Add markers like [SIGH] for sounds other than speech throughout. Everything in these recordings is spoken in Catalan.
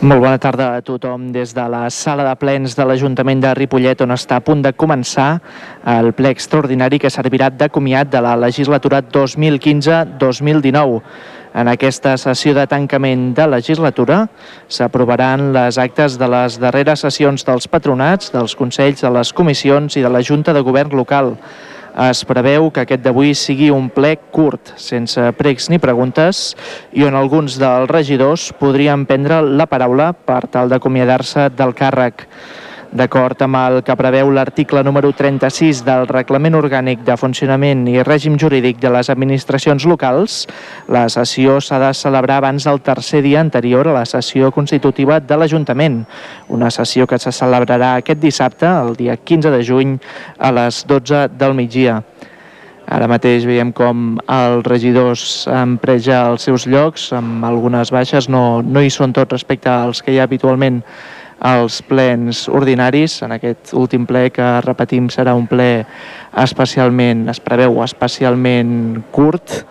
Molt bona tarda a tothom des de la sala de plens de l'Ajuntament de Ripollet on està a punt de començar el ple extraordinari que servirà de comiat de la legislatura 2015-2019. En aquesta sessió de tancament de legislatura s'aprovaran les actes de les darreres sessions dels patronats, dels consells, de les comissions i de la Junta de Govern local. Es preveu que aquest d'avui sigui un ple curt, sense pregs ni preguntes, i on alguns dels regidors podrien prendre la paraula per tal d'acomiadar-se del càrrec. D'acord amb el que preveu l'article número 36 del Reglament Orgànic de Funcionament i Règim Jurídic de les Administracions Locals, la sessió s'ha de celebrar abans del tercer dia anterior a la sessió constitutiva de l'Ajuntament, una sessió que se celebrarà aquest dissabte, el dia 15 de juny, a les 12 del migdia. Ara mateix veiem com els regidors han pres els seus llocs, amb algunes baixes, no, no hi són tots respecte als que hi ha habitualment als plens ordinaris. En aquest últim ple que repetim serà un ple especialment, es preveu especialment curt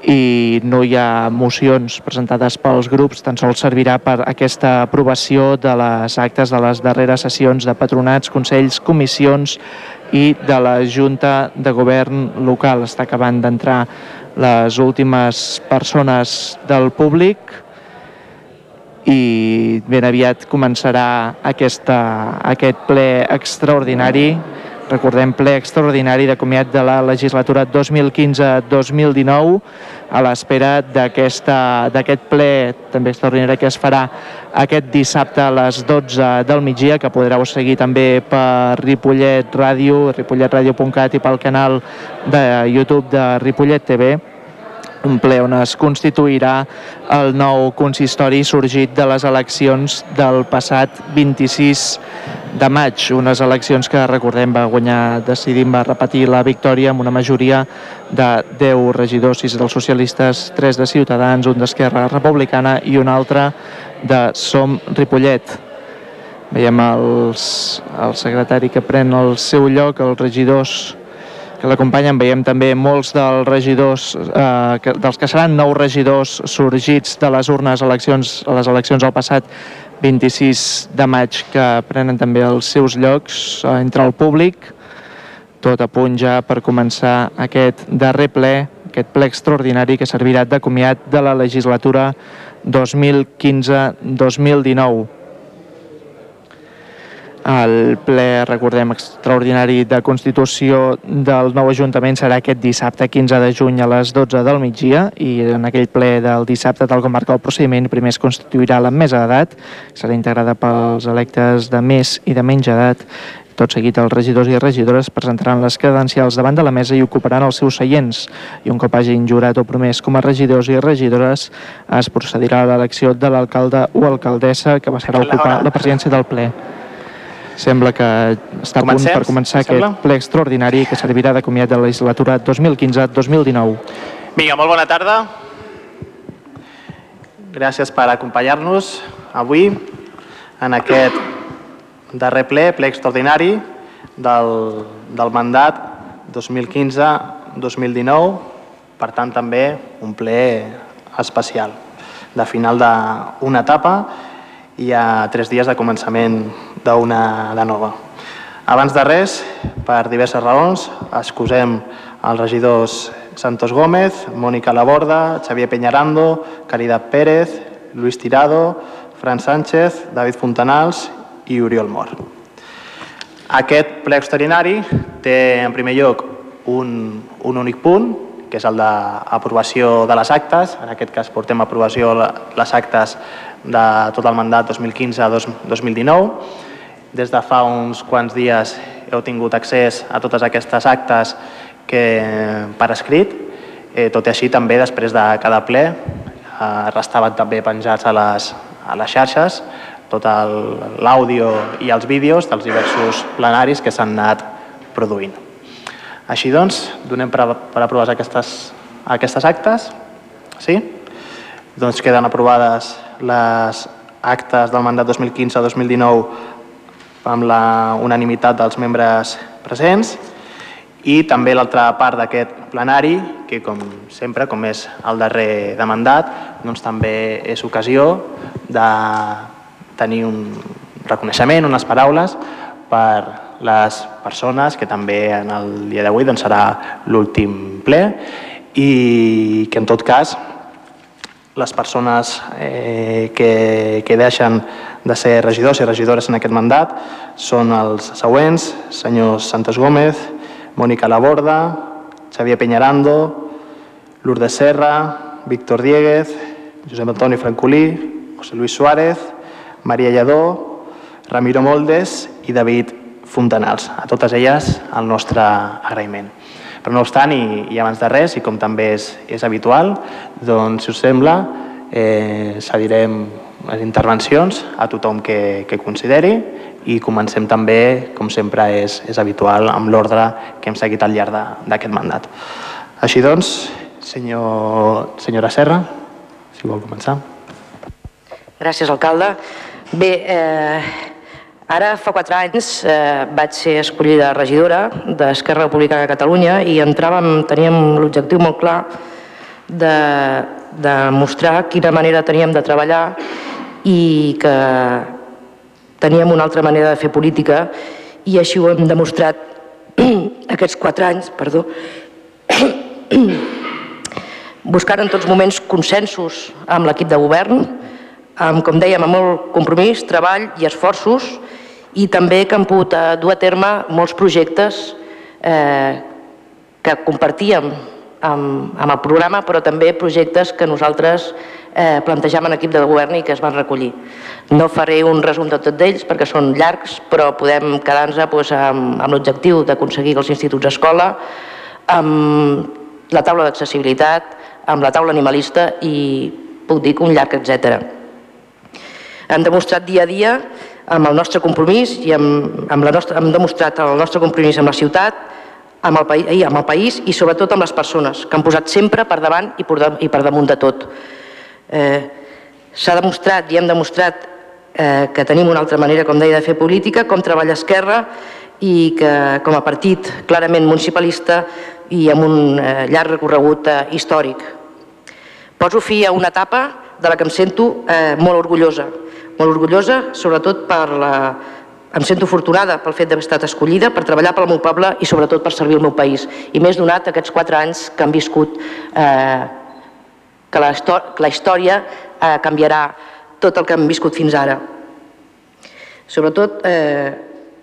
i no hi ha mocions presentades pels grups, tan sols servirà per aquesta aprovació de les actes de les darreres sessions de patronats, consells, comissions i de la Junta de Govern local. Està acabant d'entrar les últimes persones del públic i ben aviat començarà aquesta, aquest ple extraordinari recordem, ple extraordinari de comiat de la legislatura 2015-2019 a l'espera d'aquest ple també extraordinari que es farà aquest dissabte a les 12 del migdia, que podreu seguir també per Ripollet Ràdio, ripolletradio.cat i pel canal de YouTube de Ripollet TV un ple on es constituirà el nou consistori sorgit de les eleccions del passat 26 de maig, unes eleccions que recordem va guanyar, decidim, va repetir la victòria amb una majoria de 10 regidors, 6 dels socialistes, 3 de Ciutadans, un d'Esquerra Republicana i un altre de Som Ripollet. Veiem els, el secretari que pren el seu lloc, els regidors que l'acompanyen. Veiem també molts dels regidors, eh, que, dels que seran nous regidors sorgits de les urnes eleccions, a les eleccions del passat 26 de maig que prenen també els seus llocs eh, entre el públic. Tot a punt ja per començar aquest darrer ple, aquest ple extraordinari que servirà de comiat de la legislatura 2015-2019. El ple, recordem, extraordinari de Constitució del nou Ajuntament serà aquest dissabte 15 de juny a les 12 del migdia i en aquell ple del dissabte, tal com marca el procediment, primer es constituirà la mesa d'edat, serà integrada pels electes de més i de menys edat. Tot seguit, els regidors i regidores presentaran les credencials davant de la mesa i ocuparan els seus seients. I un cop hagin jurat o promès com a regidors i regidores, es procedirà a l'elecció de l'alcalde o alcaldessa que passarà a ocupar la presidència del ple. Sembla que està Comencem, a punt per començar aquest sembla? ple extraordinari que servirà de comiat de la legislatura 2015-2019. Vinga, molt bona tarda. Gràcies per acompanyar-nos avui en aquest darrer ple, ple extraordinari del, del mandat 2015-2019, per tant també un ple especial de final d'una etapa i a tres dies de començament d'una de nova. Abans de res, per diverses raons, excusem els regidors Santos Gómez, Mònica Laborda, Xavier Peñarando, Caridad Pérez, Luis Tirado, Fran Sánchez, David Fontanals i Oriol Mor. Aquest ple extraordinari té en primer lloc un, un únic punt, que és el d'aprovació de les actes. En aquest cas portem a aprovació les actes de tot el mandat 2015 a 2019. Des de fa uns quants dies heu tingut accés a totes aquestes actes que, per escrit. Eh, tot i així, també després de cada ple eh, restaven també penjats a les, a les xarxes tot l'àudio i els vídeos dels diversos plenaris que s'han anat produint. Així doncs, donem per, per aprovades aquestes, aquestes actes. Sí? Doncs queden aprovades les actes del mandat 2015-2019 amb la unanimitat dels membres presents i també l'altra part d'aquest plenari, que com sempre, com és el darrer de mandat, doncs també és ocasió de tenir un reconeixement, unes paraules per les persones que també en el dia d'avui doncs, serà l'últim ple i que en tot cas les persones eh, que, que deixen de ser regidors i regidores en aquest mandat són els següents, senyors Santos Gómez, Mònica Laborda, Xavier Peñarando, Lourdes Serra, Víctor Dieguez, Josep Antoni Francolí, José Luis Suárez, Maria Lledó, Ramiro Moldes i David Fontanals. A totes elles el nostre agraïment. Però no obstant, i, i abans de res, i com també és, és habitual, doncs, si us sembla, eh, cedirem les intervencions a tothom que, que consideri i comencem també, com sempre és, és habitual, amb l'ordre que hem seguit al llarg d'aquest mandat. Així doncs, senyor, senyora Serra, si vol començar. Gràcies, alcalde. Bé, eh, ara fa quatre anys eh, vaig ser escollida regidora d'Esquerra Republicana de Catalunya i entràvem, teníem l'objectiu molt clar de, de mostrar quina manera teníem de treballar i que teníem una altra manera de fer política i així ho hem demostrat [CLEARS THROAT] aquests quatre anys, perdó, [CLEARS THROAT] buscant en tots moments consensos amb l'equip de govern, amb, com dèiem, amb molt compromís, treball i esforços, i també que hem pogut eh, dur a terme molts projectes eh, que compartíem amb, amb el programa, però també projectes que nosaltres eh, plantejàvem en equip de govern i que es van recollir. No faré un resum de tot d'ells perquè són llargs, però podem quedar-nos doncs, amb, amb l'objectiu d'aconseguir que els instituts escola, amb la taula d'accessibilitat, amb la taula animalista i puc dir que un llarg, etc. Hem demostrat dia a dia amb el nostre compromís i amb, amb la nostra, hem demostrat el nostre compromís amb la ciutat, amb el, país, amb el país i sobretot amb les persones, que han posat sempre per davant i per, i per damunt de tot. Eh, S'ha demostrat i hem demostrat eh, que tenim una altra manera, com deia, de fer política, com treballa Esquerra i que com a partit clarament municipalista i amb un eh, llarg recorregut eh, històric. Poso fi a una etapa de la que em sento eh, molt orgullosa, molt orgullosa sobretot per la, em sento afortunada pel fet d'haver estat escollida per treballar pel meu poble i sobretot per servir el meu país. I més donat aquests quatre anys que han viscut, eh, que, la la història eh, canviarà tot el que hem viscut fins ara. Sobretot, eh,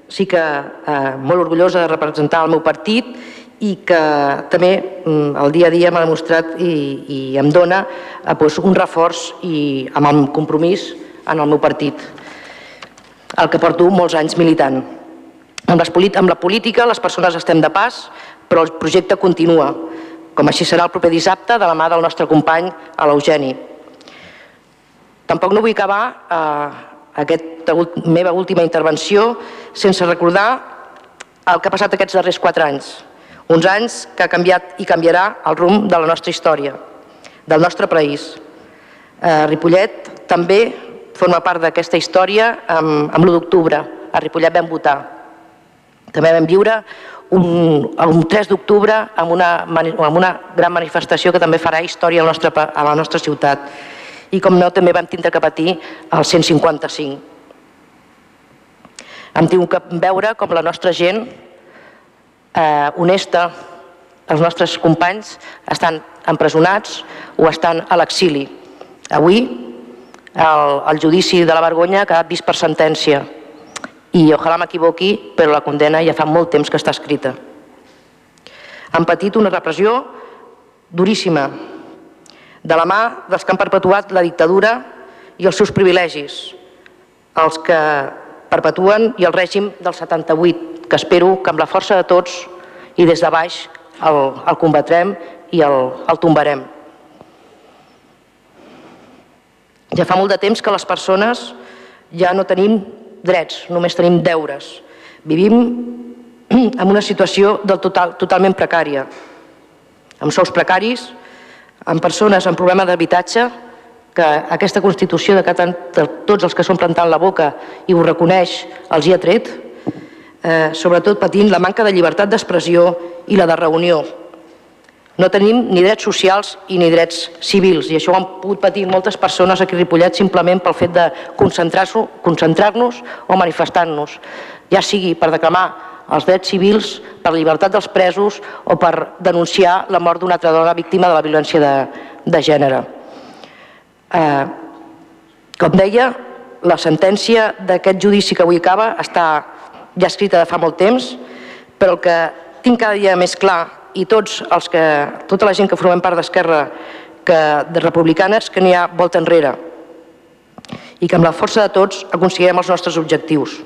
sí que eh, molt orgullosa de representar el meu partit i que també mm, el dia a dia m'ha demostrat i, i em dona eh, doncs un reforç i amb el compromís en el meu partit el que porto molts anys militant. Amb, les, amb la política les persones estem de pas, però el projecte continua, com així serà el proper dissabte de la mà del nostre company, a l'Eugeni. Tampoc no vull acabar eh, aquesta meva última intervenció sense recordar el que ha passat aquests darrers quatre anys. Uns anys que ha canviat i canviarà el rumb de la nostra història, del nostre país. Eh, Ripollet també forma part d'aquesta història amb, amb l'1 d'octubre. A Ripollet vam votar. També vam viure un, un 3 d'octubre amb, una, amb una gran manifestació que també farà història a la nostra, a la nostra ciutat. I com no, també vam tindre que patir el 155. Hem tingut que veure com la nostra gent eh, honesta, els nostres companys estan empresonats o estan a l'exili. Avui el, el judici de la vergonya ha quedat vist per sentència i ojalà m'equivoqui, però la condena ja fa molt temps que està escrita. Han patit una repressió duríssima de la mà dels que han perpetuat la dictadura i els seus privilegis, els que perpetuen i el règim del 78, que espero que amb la força de tots i des de baix el, el combatrem i el, el tombarem. Ja fa molt de temps que les persones ja no tenim drets, només tenim deures. Vivim [CLEARS THROAT] en una situació del total, totalment precària, amb sous precaris, amb persones amb problema d'habitatge, que aquesta Constitució de, de tots els que són plantant la boca i ho reconeix els hi ha tret, eh, sobretot patint la manca de llibertat d'expressió i la de reunió. No tenim ni drets socials i ni drets civils, i això ho han pogut patir moltes persones aquí a Ripollet simplement pel fet de concentrar-nos concentrar o manifestar-nos, ja sigui per declamar els drets civils, per la llibertat dels presos o per denunciar la mort d'una altra dona víctima de la violència de, de gènere. Eh, com deia, la sentència d'aquest judici que avui acaba està ja escrita de fa molt temps, però el que tinc cada dia més clar i tots els que, tota la gent que formem part d'Esquerra que de republicanes que n'hi ha volta enrere i que amb la força de tots aconseguirem els nostres objectius.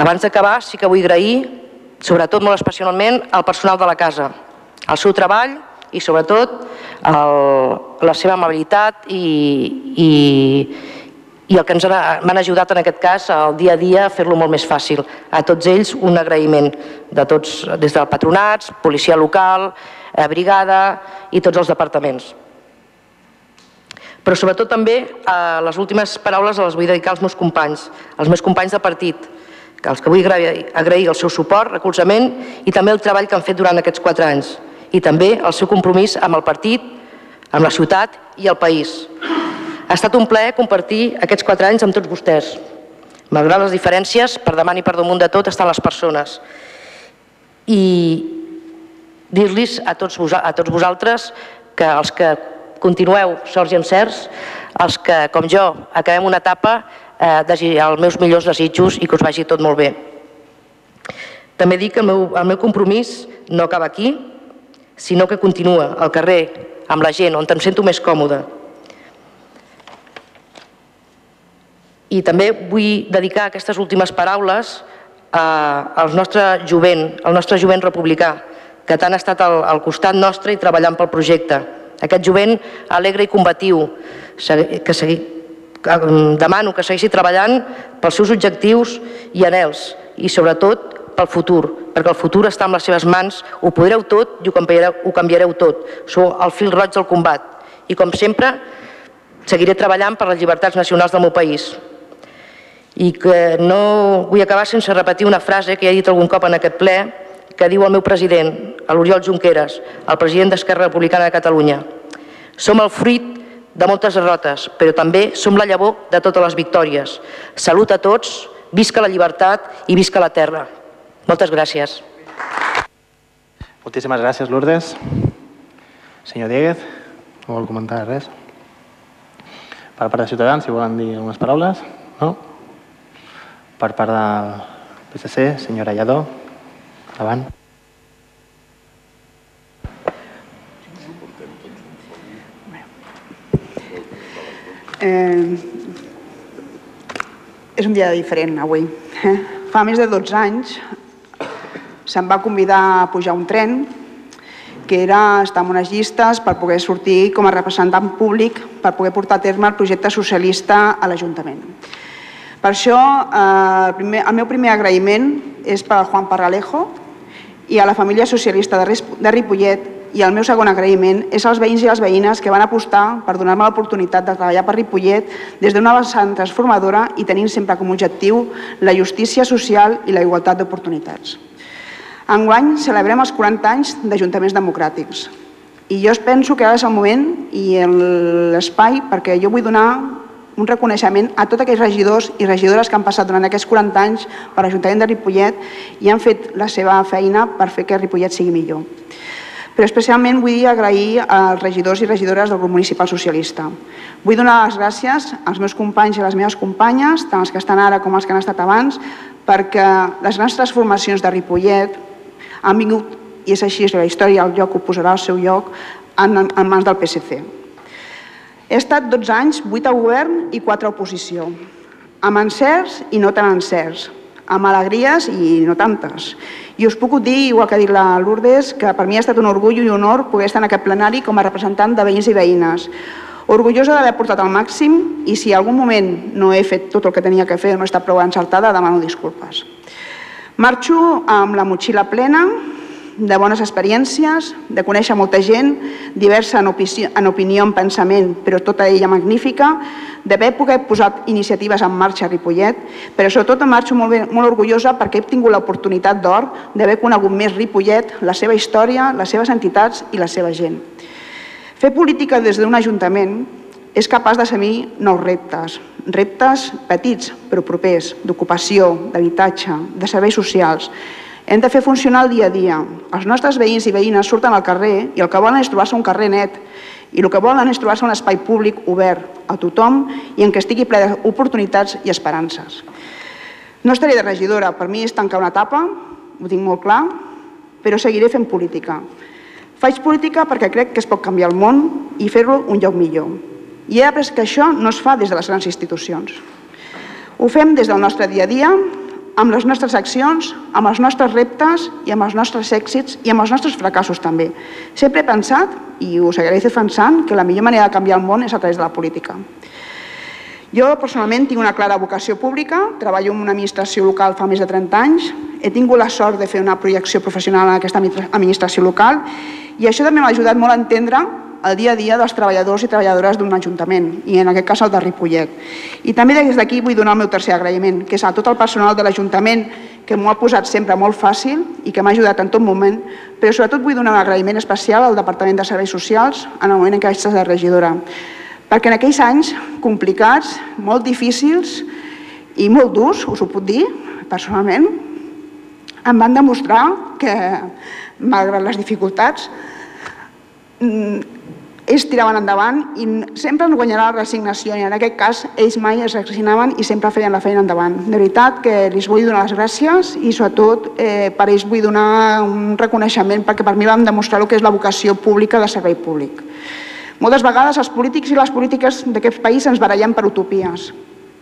Abans d'acabar, sí que vull agrair, sobretot molt especialment, al personal de la casa, el seu treball i sobretot el, la seva amabilitat i, i, i el que ens m'han ajudat en aquest cas al dia a dia a fer-lo molt més fàcil. A tots ells un agraïment de tots, des del patronats, policia local, eh, brigada i tots els departaments. Però sobretot també eh, les últimes paraules les vull dedicar als meus companys, als meus companys de partit, als que vull agrair, agrair el seu suport, recolzament i també el treball que han fet durant aquests quatre anys i també el seu compromís amb el partit, amb la ciutat i el país. Ha estat un plaer compartir aquests quatre anys amb tots vostès. Malgrat les diferències, per davant i per damunt de tot estan les persones. I dir-los a, tots a tots vosaltres que els que continueu sorts i encerts, els que, com jo, acabem una etapa, eh, els meus millors desitjos i que us vagi tot molt bé. També dic que el meu, el meu compromís no acaba aquí, sinó que continua al carrer, amb la gent, on em sento més còmode, I també vull dedicar aquestes últimes paraules a, al nostre jovent, al nostre jovent republicà, que tant ha estat al, al costat nostre i treballant pel projecte. Aquest jovent alegre i combatiu, que segui, demano que segueixi treballant pels seus objectius i anels i sobretot pel futur, perquè el futur està en les seves mans, ho podreu tot i ho canviareu, ho canviareu tot. Sou el fil roig del combat. I com sempre, seguiré treballant per les llibertats nacionals del meu país, i que no vull acabar sense repetir una frase que he dit algun cop en aquest ple que diu el meu president, l'Oriol Junqueras, el president d'Esquerra Republicana de Catalunya. Som el fruit de moltes derrotes, però també som la llavor de totes les victòries. Salut a tots, visca la llibertat i visca la terra. Moltes gràcies. Moltíssimes gràcies, Lourdes. Senyor Dieguez, no vol comentar res? Per part de Ciutadans, si volen dir algunes paraules. No? Per part del PSC, senyora Lladó, davant. Eh, és un dia diferent avui. Eh? Fa més de 12 anys se'm va convidar a pujar un tren que era estar en unes llistes per poder sortir com a representant públic per poder portar a terme el projecte socialista a l'Ajuntament. Per això, eh, primer, el meu primer agraïment és per al Juan Parralejo i a la família socialista de Ripollet i el meu segon agraïment és als veïns i les veïnes que van apostar per donar-me l'oportunitat de treballar per Ripollet des d'una vessant transformadora i tenint sempre com a objectiu la justícia social i la igualtat d'oportunitats. Enguany celebrem els 40 anys d'Ajuntaments Democràtics i jo penso que ara és el moment i l'espai perquè jo vull donar un reconeixement a tots aquells regidors i regidores que han passat durant aquests 40 anys per l'Ajuntament de Ripollet i han fet la seva feina per fer que Ripollet sigui millor. Però especialment vull agrair als regidors i regidores del grup municipal socialista. Vull donar les gràcies als meus companys i a les meves companyes, tant els que estan ara com els que han estat abans, perquè les grans transformacions de Ripollet han vingut, i és així, la història el lloc ho posarà al seu lloc, en, en mans del PSC. He estat 12 anys, 8 a govern i 4 a oposició, amb encerts i no tan encerts, amb alegries i no tantes. I us puc dir, igual que ha dit la Lourdes, que per mi ha estat un orgull i un honor poder estar en aquest plenari com a representant de veïns i veïnes. Orgullosa d'haver portat al màxim i si en algun moment no he fet tot el que tenia que fer o no he estat prou encertada, demano disculpes. Marxo amb la motxilla plena de bones experiències, de conèixer molta gent, diversa en, opinió, en opinió, en pensament, però tota ella magnífica, d'haver pogut posat iniciatives en marxa a Ripollet, però sobretot em marxo molt, bé, molt orgullosa perquè he tingut l'oportunitat d'or d'haver conegut més Ripollet, la seva història, les seves entitats i la seva gent. Fer política des d'un ajuntament és capaç d'assumir nous reptes, reptes petits però propers, d'ocupació, d'habitatge, de serveis socials, hem de fer funcionar el dia a dia. Els nostres veïns i veïnes surten al carrer i el que volen és trobar-se un carrer net i el que volen és trobar-se un espai públic obert a tothom i en què estigui ple d'oportunitats i esperances. No estaré de regidora, per mi és tancar una etapa, ho tinc molt clar, però seguiré fent política. Faig política perquè crec que es pot canviar el món i fer-lo un lloc millor. I he après que això no es fa des de les grans institucions. Ho fem des del nostre dia a dia, amb les nostres accions, amb els nostres reptes i amb els nostres èxits i amb els nostres fracassos també. Sempre he pensat, i ho seguiré defensant, que la millor manera de canviar el món és a través de la política. Jo personalment tinc una clara vocació pública, treballo en una administració local fa més de 30 anys, he tingut la sort de fer una projecció professional en aquesta administració local i això també m'ha ajudat molt a entendre el dia a dia dels treballadors i treballadores d'un ajuntament, i en aquest cas el de Ripollet. I també des d'aquí vull donar el meu tercer agraïment, que és a tot el personal de l'Ajuntament, que m'ho ha posat sempre molt fàcil i que m'ha ajudat en tot moment, però sobretot vull donar un agraïment especial al Departament de Serveis Socials en el moment en què vaig de regidora, perquè en aquells anys complicats, molt difícils i molt durs, us ho puc dir, personalment, em van demostrar que, malgrat les dificultats, ells tiraven endavant i sempre ens guanyarà la resignació i en aquest cas ells mai es resignaven i sempre feien la feina endavant. De veritat que els vull donar les gràcies i sobretot eh, per ells vull donar un reconeixement perquè per mi vam demostrar el que és la vocació pública de servei públic. Moltes vegades els polítics i les polítiques d'aquest país ens barallem per utopies,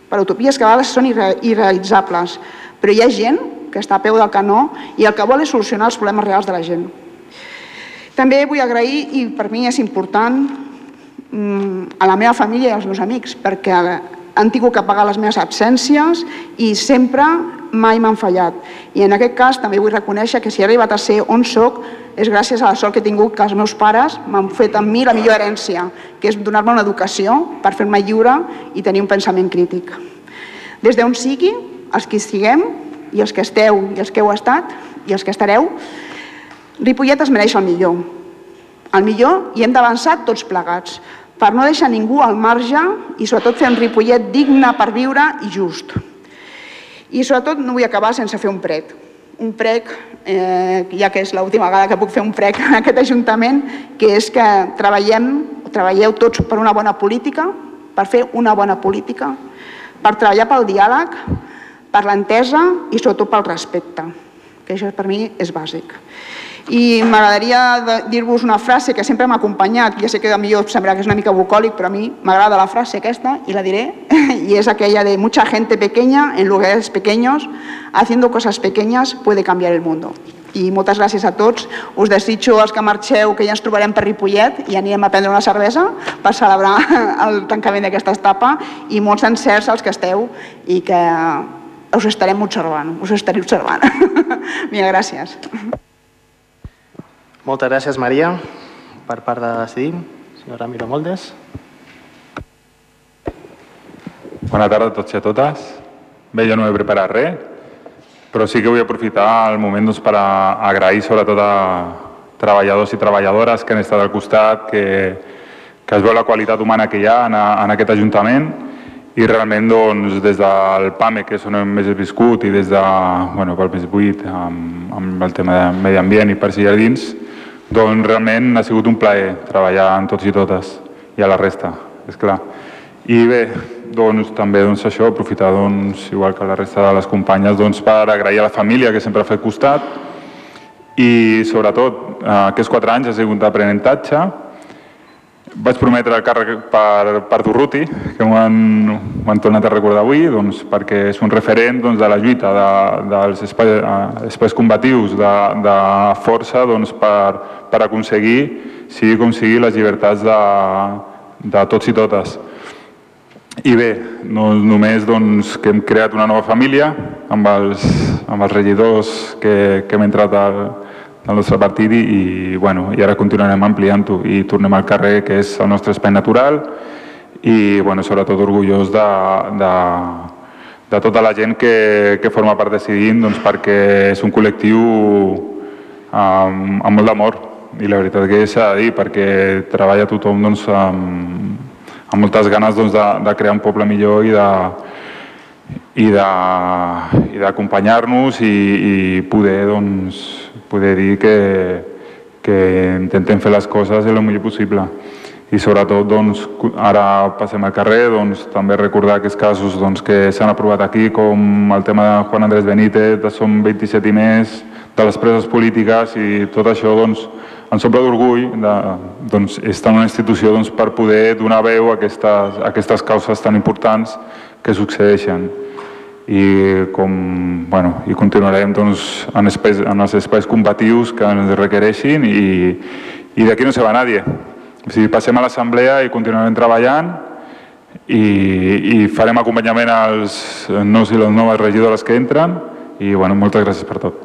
per utopies que a vegades són irrealitzables, però hi ha gent que està a peu del canó i el que vol és solucionar els problemes reals de la gent. També vull agrair, i per mi és important, mm, a la meva família i als meus amics, perquè han tingut que pagar les meves absències i sempre mai m'han fallat. I en aquest cas també vull reconèixer que si he arribat a ser on sóc és gràcies a la sort que he tingut que els meus pares m'han fet amb mi la millor herència, que és donar-me una educació per fer-me lliure i tenir un pensament crític. Des d'on sigui, els que estiguem i els que esteu i els que heu estat i els que estareu, Ripollet es mereix el millor. El millor i hem d'avançar tots plegats per no deixar ningú al marge i sobretot fer un Ripollet digne per viure i just. I sobretot no vull acabar sense fer un prec. Un prec, eh, ja que és l'última vegada que puc fer un prec en aquest Ajuntament, que és que treballem, treballeu tots per una bona política, per fer una bona política, per treballar pel diàleg, per l'entesa i sobretot pel respecte, que això per mi és bàsic. I m'agradaria dir-vos una frase que sempre m'ha acompanyat, ja sé que millor sembla que és una mica bucòlic, però a mi m'agrada la frase aquesta i la diré, [LAUGHS] i és aquella de mucha gente pequeña en lugares pequeños, haciendo cosas pequeñas puede cambiar el mundo. I moltes gràcies a tots. Us desitjo als que marxeu que ja ens trobarem per Ripollet i anirem a prendre una cervesa per celebrar [LAUGHS] el tancament d'aquesta etapa i molts encerts als que esteu i que us estarem observant, us estaré observant. [LAUGHS] Mira, gràcies. Moltes gràcies, Maria, per part de decidir. Senyora Miro Moldes. Bona tarda a tots i a totes. Bé, jo no he preparat res, però sí que vull aprofitar el moment doncs, per agrair sobretot a treballadors i treballadores que han estat al costat, que, que es veu la qualitat humana que hi ha en, en aquest Ajuntament i realment doncs, des del PAME, que és on hem més viscut, i des de, bueno, pel més 8, amb, amb el tema de medi ambient i parcs i jardins, doncs realment ha sigut un plaer treballar amb tots i totes i a la resta, és clar. I bé, doncs també doncs, això, aprofitar doncs, igual que la resta de les companyes doncs, per agrair a la família que sempre ha fet costat i sobretot aquests quatre anys ha sigut d'aprenentatge vaig prometre el càrrec per, per Durruti, que m'ho han, han tornat a recordar avui, doncs, perquè és un referent doncs, de la lluita de, dels espais, eh, espais combatius, de, de força doncs, per, per aconseguir, sigui com les llibertats de, de tots i totes. I bé, no, només doncs, que hem creat una nova família amb els, amb els regidors que, que hem entrat al, del nostre partit i, bueno, i ara continuarem ampliant-ho i tornem al carrer, que és el nostre espai natural i bueno, sobretot orgullós de, de, de tota la gent que, que forma part de Decidint doncs, perquè és un col·lectiu amb, amb molt d'amor. I la veritat que s'ha de dir perquè treballa tothom doncs, amb, amb moltes ganes doncs, de, de crear un poble millor i de, i d'acompanyar-nos i, i poder, doncs, poder dir que, que intentem fer les coses el millor possible. I sobretot doncs, ara passem al carrer, doncs, també recordar aquests casos doncs, que s'han aprovat aquí, com el tema de Juan Andrés Benítez, som 27 i més, de les preses polítiques i tot això doncs, ens omple d'orgull de, doncs, estar en una institució doncs, per poder donar veu a aquestes, a aquestes causes tan importants que succeeixen i com, bueno, i continuarem doncs, en, espais, en els espais combatius que ens requereixin i, i d'aquí no se va nadie. O sigui, passem a l'assemblea i continuarem treballant i, i farem acompanyament als nous i les noves regidores que entren i bueno, moltes gràcies per tot.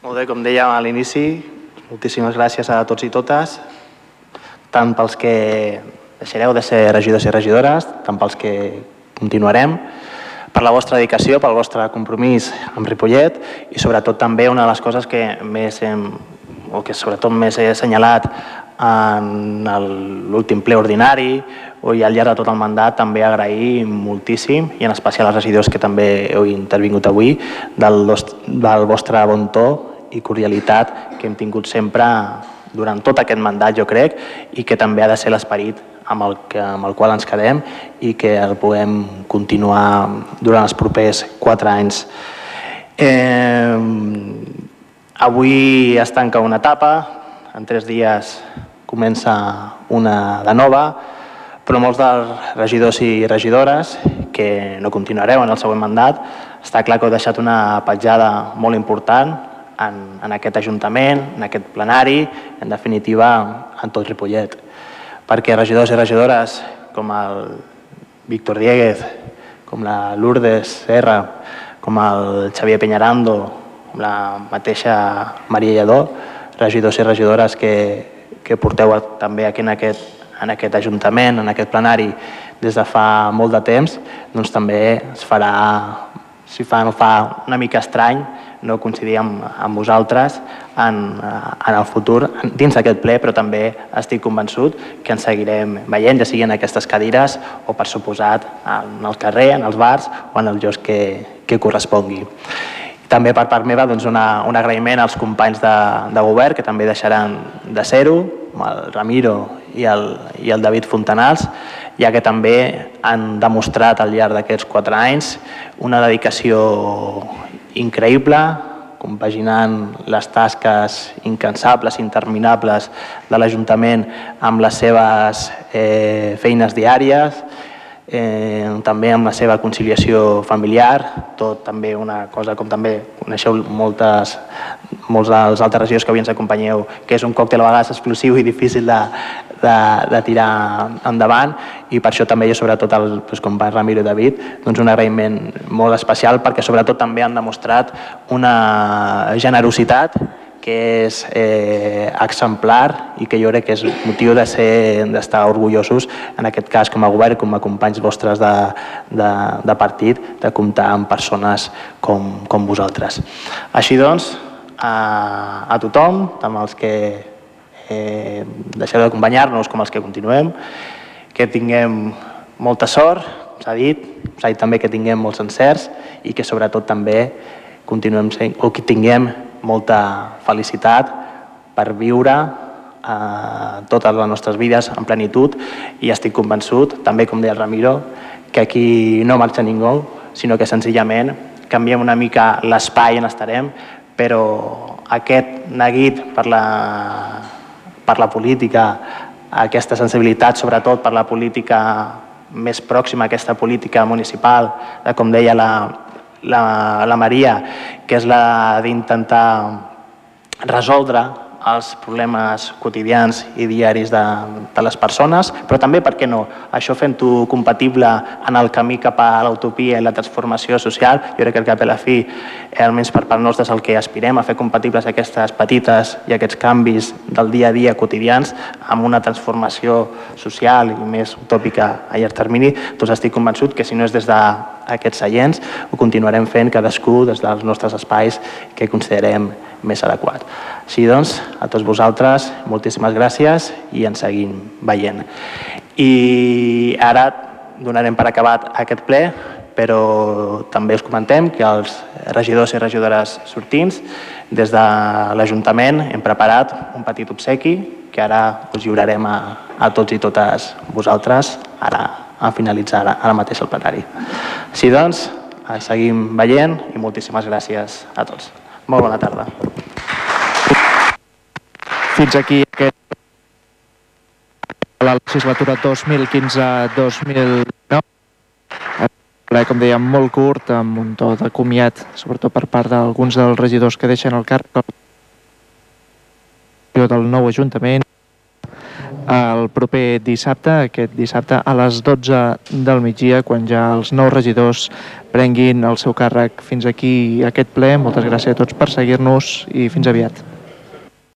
Molt bé, com dèiem a l'inici, moltíssimes gràcies a tots i totes, tant pels que deixareu de ser regidors i regidores, tant pels que continuarem, per la vostra dedicació, pel vostre compromís amb Ripollet i sobretot també una de les coses que més hem o que sobretot més he assenyalat en l'últim ple ordinari o i al llarg de tot el mandat també agrair moltíssim i en especial als regidors que també heu intervingut avui del, del vostre bon to i cordialitat que hem tingut sempre durant tot aquest mandat, jo crec, i que també ha de ser l'esperit amb, el que, amb el qual ens quedem i que el puguem continuar durant els propers quatre anys. Eh, Avui es tanca una etapa, en tres dies comença una de nova, però molts dels regidors i regidores que no continuareu en el següent mandat, està clar que heu deixat una petjada molt important en, en aquest Ajuntament, en aquest plenari, en definitiva en tot Ripollet. Perquè regidors i regidores com el Víctor Dieguez, com la Lourdes Serra, com el Xavier Peñarando, amb la mateixa Maria Lledó, regidors i regidores que, que porteu també aquí en aquest, en aquest Ajuntament, en aquest plenari, des de fa molt de temps, doncs també es farà, si fa, no fa una mica estrany no coincidir amb, amb vosaltres en, en el futur, dins d'aquest ple, però també estic convençut que ens seguirem veient, ja sigui en aquestes cadires o, per suposat, en el carrer, en els bars o en el llocs que, que correspongui. També per part meva doncs, una, un agraïment als companys de, de govern que també deixaran de ser-ho, el Ramiro i el, i el David Fontanals, ja que també han demostrat al llarg d'aquests quatre anys una dedicació increïble, compaginant les tasques incansables, interminables de l'Ajuntament amb les seves eh, feines diàries, eh, també amb la seva conciliació familiar, tot també una cosa com també coneixeu moltes, molts dels altres regidors que avui ens acompanyeu, que és un còctel a vegades explosiu i difícil de, de, de tirar endavant. I per això també jo sobretot el doncs, company Ramiro i David doncs un agraïment molt especial perquè sobretot també han demostrat una generositat que és eh, exemplar i que jo crec que és motiu de ser d'estar orgullosos, en aquest cas com a govern, com a companys vostres de, de, de partit, de comptar amb persones com, com vosaltres. Així doncs, a, a tothom, tant els que eh, deixeu d'acompanyar-nos com els que continuem, que tinguem molta sort, s'ha dit, s'ha dit també que tinguem molts encerts i que sobretot també continuem sent, o que tinguem molta felicitat per viure eh, totes les nostres vides en plenitud i estic convençut, també com deia el Ramiro, que aquí no marxa ningú, sinó que senzillament canviem una mica l'espai on estarem, però aquest neguit per la, per la política, aquesta sensibilitat sobretot per la política més pròxima, aquesta política municipal, com deia la, la, la Maria, que és la d'intentar resoldre els problemes quotidians i diaris de, de les persones, però també, per què no, això fent-ho compatible en el camí cap a l'utopia i la transformació social, jo crec que al cap a la fi, eh, almenys per part nostra, és el que aspirem a fer compatibles aquestes petites i aquests canvis del dia a dia quotidians amb una transformació social i més utòpica a llarg termini, doncs estic convençut que si no és des d'aquests seients, ho continuarem fent cadascú des dels nostres espais que considerem més adequat. Així doncs, a tots vosaltres, moltíssimes gràcies i ens seguim veient. I ara donarem per acabat aquest ple, però també us comentem que els regidors i regidores sortins des de l'Ajuntament hem preparat un petit obsequi que ara us lliurarem a, a tots i totes vosaltres ara a finalitzar ara mateix el plenari. Així doncs, seguim veient i moltíssimes gràcies a tots. Molt bona tarda. Fins aquí aquest la legislatura 2015-2019 com dèiem, molt curt, amb un to de comiat, sobretot per part d'alguns dels regidors que deixen el càrrec del nou Ajuntament el proper dissabte, aquest dissabte a les 12 del migdia, quan ja els nous regidors prenguin el seu càrrec. Fins aquí aquest ple. Moltes gràcies a tots per seguir-nos i fins aviat.